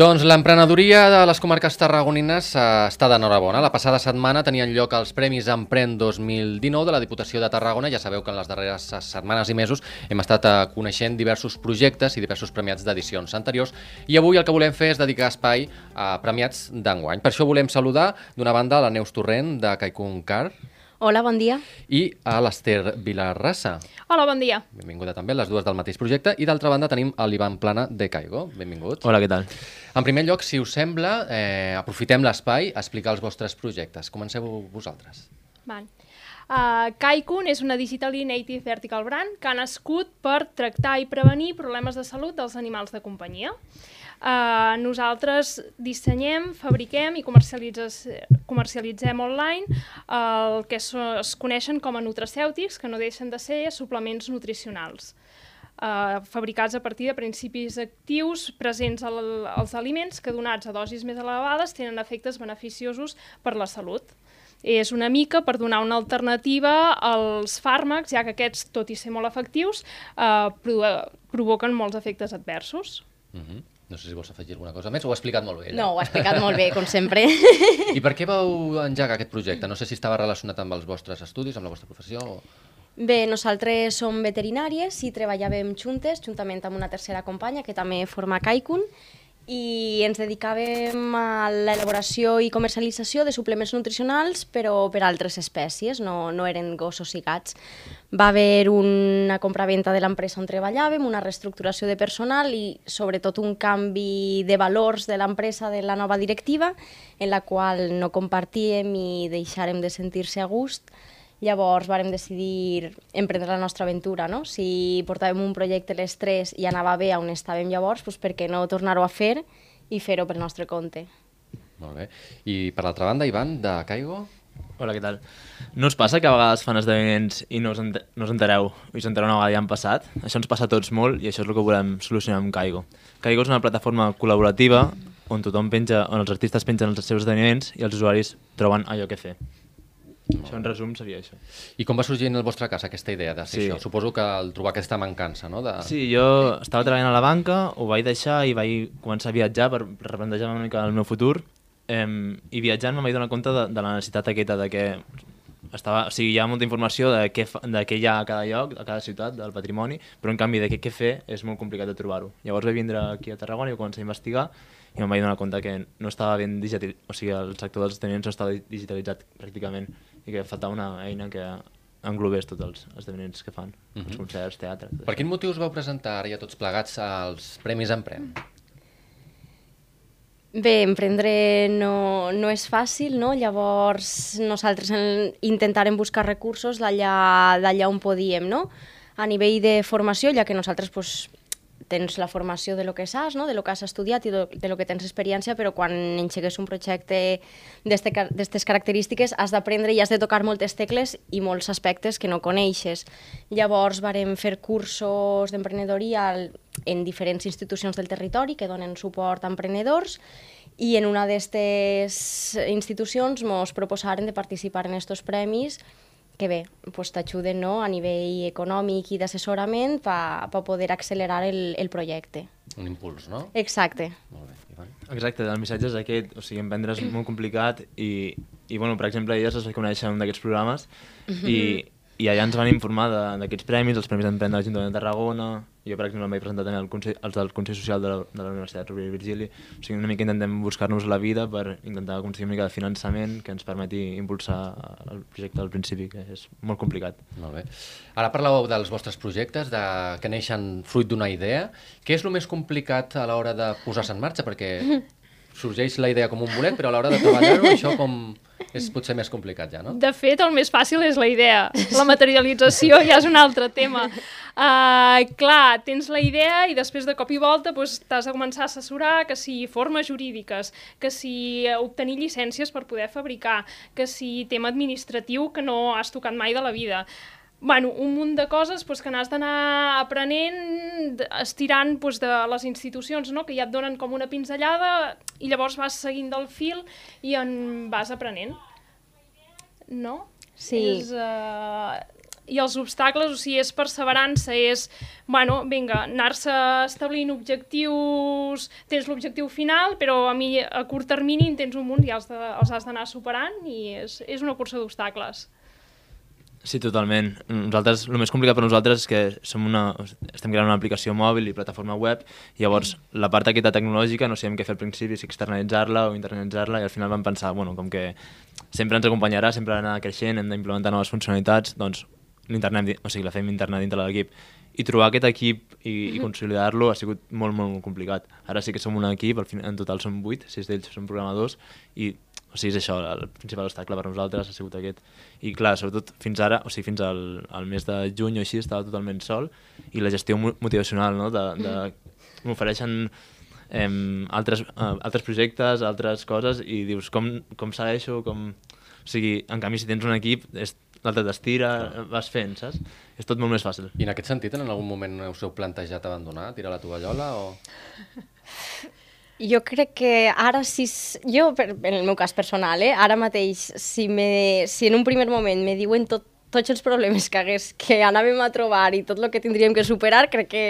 Doncs l'emprenedoria de les comarques tarragonines està d'enhorabona. La passada setmana tenien lloc els Premis Empren 2019 de la Diputació de Tarragona. Ja sabeu que en les darreres setmanes i mesos hem estat eh, coneixent diversos projectes i diversos premiats d'edicions anteriors i avui el que volem fer és dedicar espai a premiats d'enguany. Per això volem saludar d'una banda la Neus Torrent de Caicun Car Hola, bon dia. i a l'Ester Vilarrassa. Hola, bon dia. Benvinguda també, les dues del mateix projecte. I d'altra banda tenim l'Ivan Plana de Caigo. Benvingut. Hola, què tal? En primer lloc, si us sembla, eh, aprofitem l'espai a explicar els vostres projectes. Comenceu vosaltres. Val. Uh, Kaikun és una Digitally Native Vertical Brand que ha nascut per tractar i prevenir problemes de salut dels animals de companyia. Uh, nosaltres dissenyem, fabriquem i comercialitzem online el que es coneixen com a nutracèutics, que no deixen de ser suplements nutricionals. Uh, fabricats a partir de principis actius presents al, als aliments que donats a dosis més elevades tenen efectes beneficiosos per la salut. És una mica per donar una alternativa als fàrmacs, ja que aquests, tot i ser molt efectius, eh, provo provoquen molts efectes adversos. Uh -huh. No sé si vols afegir alguna cosa més, ho ha explicat molt bé. ella. No, ho ha explicat molt bé, com sempre. I per què vau engegar aquest projecte? No sé si estava relacionat amb els vostres estudis, amb la vostra professió... O... Bé, nosaltres som veterinàries i treballàvem juntes, juntament amb una tercera companya que també forma Kaikun, i ens dedicàvem a l'elaboració i comercialització de suplements nutricionals, però per altres espècies, no, no eren gossos i gats. Va haver una compraventa de l'empresa on treballàvem, una reestructuració de personal i sobretot un canvi de valors de l'empresa de la nova directiva, en la qual no compartíem i deixàrem de sentir-se a gust. Llavors vàrem decidir emprendre la nostra aventura, no? Si portàvem un projecte les tres i anava bé on estàvem llavors, doncs per què no tornar-ho a fer i fer-ho pel nostre compte. Molt bé. I per l'altra banda, Ivan, de Caigo? Hola, què tal? No us passa que a vegades fan esdeveniments i no us, no us entereu i us entereu una vegada ja han passat? Això ens passa a tots molt i això és el que volem solucionar amb Caigo. Caigo és una plataforma col·laborativa on tothom penja, on els artistes pengen els seus esdeveniments i els usuaris troben allò que fer. Això en resum seria això. I com va sorgir en el vostre cas aquesta idea de fer Sí. això? Suposo que el trobar aquesta mancança, no? De... Sí, jo estava treballant a la banca, ho vaig deixar i vaig començar a viatjar per replantejar una mica el meu futur eh, i viatjant me'n vaig donar compte de, de la necessitat aquesta de que estava, o sigui, hi ha molta informació de què, fa, de què hi ha a cada lloc, a cada ciutat, del patrimoni, però en canvi de què, què fer és molt complicat de trobar-ho. Llavors vaig vindre aquí a Tarragona i començar a investigar i em vaig donar compte que no estava ben digitalitzat, o sigui, el sector dels esdeveniments no estava digitalitzat pràcticament i que faltava una eina que englobés tots els esdeveniments que fan, uh -huh. els concerts, teatre... Per això. quin motiu us vau presentar ara ja tots plegats als Premis Emprem? Bé, emprendre no, no és fàcil, no? Llavors nosaltres en, intentarem buscar recursos d'allà d'allà on podíem, no? A nivell de formació, ja que nosaltres pues, tens la formació de lo que saps, no? de lo que has estudiat i de, lo que tens experiència, però quan engegues un projecte d'aquestes característiques has d'aprendre i has de tocar moltes tecles i molts aspectes que no coneixes. Llavors varem fer cursos d'emprenedoria en diferents institucions del territori que donen suport a emprenedors i en una d'aquestes institucions ens proposaren de participar en aquests premis que bé, pues t'ajuden no? a nivell econòmic i d'assessorament per pa poder accelerar el, el projecte. Un impuls, no? Exacte. Molt bé, Ivan. Exacte, el missatge és aquest, o sigui, emprendre és molt complicat i, i bueno, per exemple, elles es va conèixer en un d'aquests programes i, i allà ens van informar de- d'aquests premis, els Premis d'Emprendre de l'Ajuntament de Tarragona, jo per exemple em vaig presentar també al Consell, als del Consell Social de la, de la Universitat Rovira i Virgili, o sigui, una mica intentem buscar-nos la vida per intentar aconseguir una mica de finançament que ens permeti impulsar el projecte al principi, que és molt complicat. Molt bé. Ara parlàveu dels vostres projectes, de, que neixen fruit d'una idea. Què és el més complicat a l'hora de posar-se en marxa? Perquè sorgeix la idea com un bolet, però a l'hora de treballar-ho això com és potser més complicat ja, no? De fet, el més fàcil és la idea. La materialització ja és un altre tema. Uh, clar, tens la idea i després de cop i volta doncs, t'has de començar a assessorar que si formes jurídiques, que si obtenir llicències per poder fabricar, que si tema administratiu que no has tocat mai de la vida. Bueno, un munt de coses doncs, que n'has d'anar aprenent, estirant doncs, de les institucions, no? que ja et donen com una pinzellada i llavors vas seguint del fil i en vas aprenent. No? Sí. És, uh, i els obstacles, o sigui, és perseverança, és, bueno, vinga, anar-se establint objectius, tens l'objectiu final, però a mi a curt termini en tens un munt i els, de, els has d'anar superant i és, és una cursa d'obstacles. Sí, totalment. Nosaltres, el més complicat per nosaltres és que som una, estem creant una aplicació mòbil i plataforma web, i llavors la part aquesta tecnològica no sabíem què fer al principi, si externalitzar-la o internalitzar-la, i al final vam pensar, bueno, com que sempre ens acompanyarà, sempre ha d'anar creixent, hem d'implementar noves funcionalitats, doncs l'internet, o sigui, la fem interna dintre de l'equip. I trobar aquest equip i, i consolidar-lo ha sigut molt, molt complicat. Ara sí que som un equip, al final, en total som 8, 6 d'ells són programadors, i o sigui, és això, el principal obstacle per nosaltres ha sigut aquest. I clar, sobretot fins ara, o sigui, fins al, al mes de juny o així, estava totalment sol, i la gestió motivacional, no?, de, de m'ofereixen eh, altres, eh, altres projectes, altres coses, i dius, com, com segueixo, com... O sigui, en canvi, si tens un equip, és l'altre t'estira, vas fent, saps? És tot molt més fàcil. I en aquest sentit, en algun moment us heu plantejat abandonar, tirar la tovallola o...? Jo crec que ara, si, jo, per, en el meu cas personal, eh, ara mateix, si, me, si en un primer moment me diuen tot, tots els problemes que, hagués, que anàvem a trobar i tot el que tindríem que superar, crec que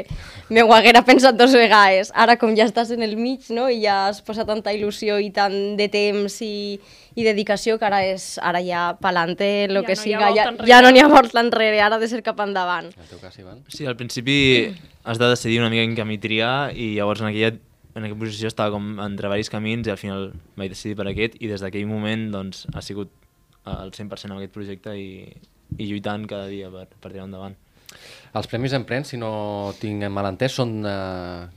m'ho haguera pensat dos vegades. Ara, com ja estàs en el mig no? i ja has posat tanta il·lusió i tant de temps i, i dedicació que ara, és, ara ja pa'lante el Ja que no siga, ja, ja no n'hi ha volta enrere, ara ha de ser cap endavant. En el teu cas, Ivan? Sí, al principi has de decidir una mica en camí triar i llavors en aquella, en aquella posició estava com entre diversos camins i al final vaig decidir per aquest i des d'aquell moment doncs, ha sigut al 100% amb aquest projecte i, i lluitant cada dia per, per tirar endavant. Els Premis Emprèn, si no tinc mal entès, són eh,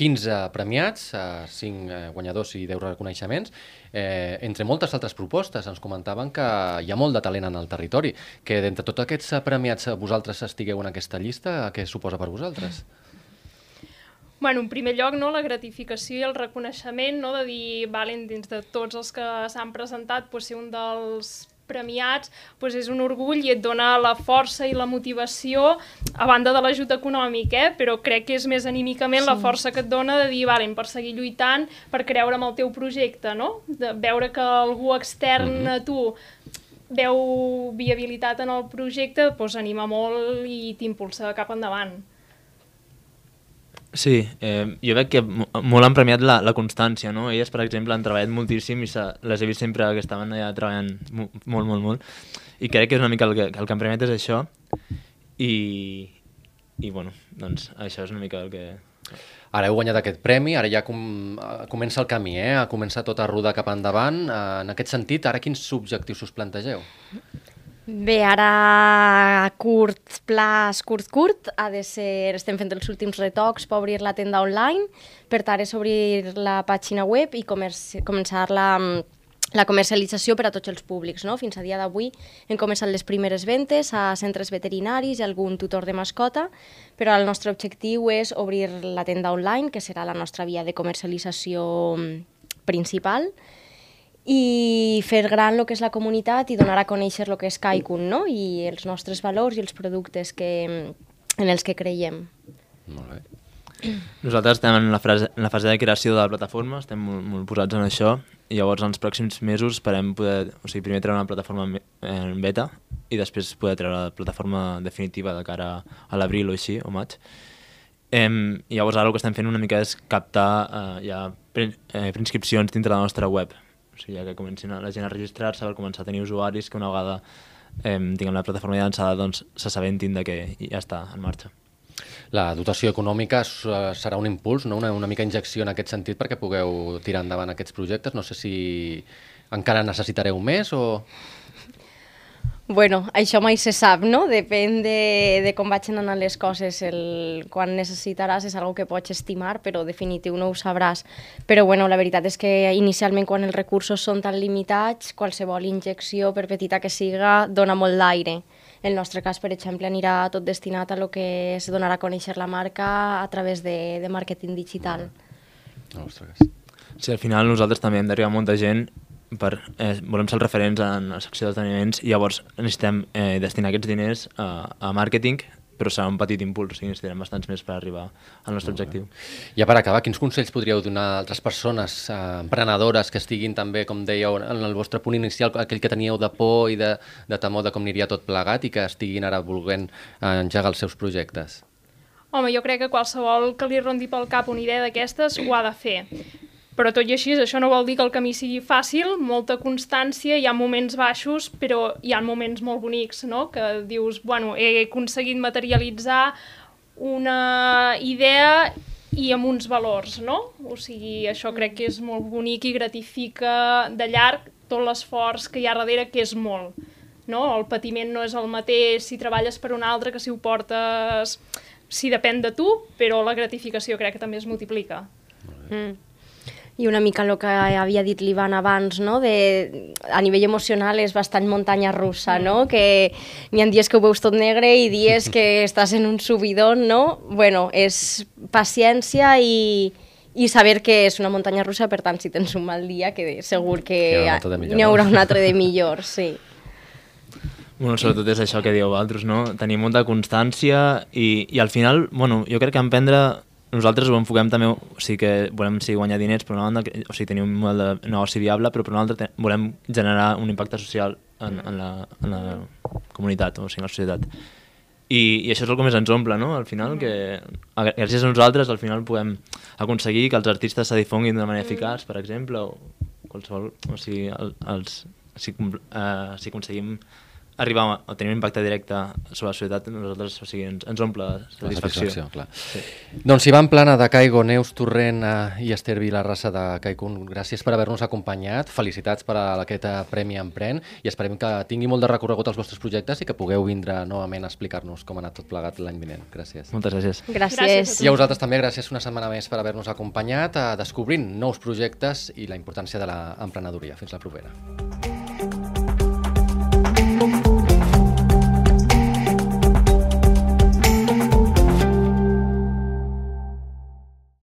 15 premiats, eh, 5 eh, guanyadors i 10 reconeixements. Eh, entre moltes altres propostes, ens comentaven que hi ha molt de talent en el territori. Que d'entre tots aquests eh, premiats eh, vosaltres estigueu en aquesta llista, què suposa per vosaltres? Bueno, en primer lloc, no, la gratificació i el reconeixement, no, de dir, valen, dins de tots els que s'han presentat, pues, ser un dels premiats pues, és un orgull i et dona la força i la motivació a banda de l'ajut econòmic, eh? però crec que és més anímicament sí. la força que et dona de dir, valen, per seguir lluitant, per creure en el teu projecte, no? De veure que algú extern mm -hmm. a tu veu viabilitat en el projecte, doncs anima molt i t'impulsa cap endavant. Sí, eh, jo veig que mo- molt han premiat la, la constància, no? Elles, per exemple, han treballat moltíssim i les he vist sempre que estaven allà treballant mo- molt, molt, molt. I crec que és una mica el que, el que han premiat és això. I, i bueno, doncs això és una mica el que... Ara heu guanyat aquest premi, ara ja com, eh, comença el camí, eh? ha començat tot a rodar cap endavant. Eh, en aquest sentit, ara quins objectius us plantegeu? Bé, ara a curt plaç, curt, curt, ha de ser, estem fent els últims retocs per obrir la tenda online, per tant és obrir la pàgina web i començar la, la comercialització per a tots els públics. No? Fins a dia d'avui hem començat les primeres ventes a centres veterinaris i algun tutor de mascota, però el nostre objectiu és obrir la tenda online, que serà la nostra via de comercialització mm, principal, i fer gran el que és la comunitat i donar a conèixer el que és Kaikun, no? I els nostres valors i els productes que, en els que creiem. Molt bé. Nosaltres estem en la, frase, en la fase de creació de la plataforma, estem molt, molt posats en això, i llavors en els pròxims mesos esperem poder, o sigui, primer treure una plataforma en be- en beta i després poder treure la plataforma definitiva de cara a l'abril o així, o maig. Em, llavors ara el que estem fent una mica és captar eh, ja eh, preinscripcions dintre la nostra web. Sigui, ja que comencin la gent a registrar-se, per començar a tenir usuaris que una vegada eh, tinguem la plataforma llançada, doncs s'assabentin de que ja està en marxa. La dotació econòmica eh, serà un impuls, no? una, una mica injecció en aquest sentit perquè pugueu tirar endavant aquests projectes. No sé si encara necessitareu més o... Bueno, això mai se sap, no? Depèn de, de com vagin anar les coses. El, quan necessitaràs és algo que pots estimar, però definitiu no ho sabràs. Però bueno, la veritat és que inicialment quan els recursos són tan limitats, qualsevol injecció, per petita que siga, dona molt d'aire. El nostre cas, per exemple, anirà tot destinat a lo que és donar a conèixer la marca a través de, de màrqueting digital. Ostres. Sí, al final nosaltres també hem d'arribar a molta gent per, eh, volem ser els referents en la secció d'esdeveniments i llavors necessitem eh, destinar aquests diners a, a màrqueting però serà un petit impuls, i necessitarem bastants més per arribar al nostre objectiu. Ja per acabar, quins consells podríeu donar a altres persones eh, emprenedores que estiguin també, com dèieu, en el vostre punt inicial, aquell que teníeu de por i de, de temor de com aniria tot plegat i que estiguin ara volent eh, engegar els seus projectes? Home, jo crec que qualsevol que li rondi pel cap una idea d'aquestes ho ha de fer. Però tot i així, això no vol dir que el camí sigui fàcil, molta constància, hi ha moments baixos, però hi ha moments molt bonics, no? Que dius, bueno, he aconseguit materialitzar una idea i amb uns valors, no? O sigui, això crec que és molt bonic i gratifica de llarg tot l'esforç que hi ha darrere, que és molt. No? El patiment no és el mateix si treballes per un altre que si ho portes... Si depèn de tu, però la gratificació crec que també es multiplica. Mm. I una mica el que havia dit l'Ivan abans, no? de, a nivell emocional és bastant muntanya russa, no? que n'hi ha dies que ho veus tot negre i dies que estàs en un subidon, no? Bueno, és paciència i, i saber que és una muntanya russa, per tant, si tens un mal dia, que segur que n'hi haurà un altre de millor, sí. Bueno, sobretot és això que dieu altres, no? Tenir molta constància i, i al final, bueno, jo crec que emprendre nosaltres ho enfoquem també, o sigui que volem sí, guanyar diners, per una banda, o sigui, tenir un model de negoci viable, però per una altra volem generar un impacte social en, en, la, en la comunitat, o sigui, en la societat. I, I això és el que més ens omple, no? Al final, que gràcies a nosaltres, al final podem aconseguir que els artistes se difonguin d'una manera eficaç, per exemple, o qualsevol, o sigui, el, els, si, uh, si aconseguim arribar a tenir un impacte directe sobre la societat, nosaltres o sigui, ens, ens omple satisfacció. satisfacció clar. Sí. Doncs Ivan Plana de Caigo, Neus Torrent eh, i Esther Vilarrassa de Caicun, gràcies per haver-nos acompanyat, felicitats per a aquest eh, Premi Empren i esperem que tingui molt de recorregut els vostres projectes i que pugueu vindre novament a explicar-nos com ha anat tot plegat l'any vinent. Gràcies. Moltes gràcies. Gràcies. gràcies I a vosaltres també, gràcies una setmana més per haver-nos acompanyat a descobrint nous projectes i la importància de l'emprenedoria. Fins la propera.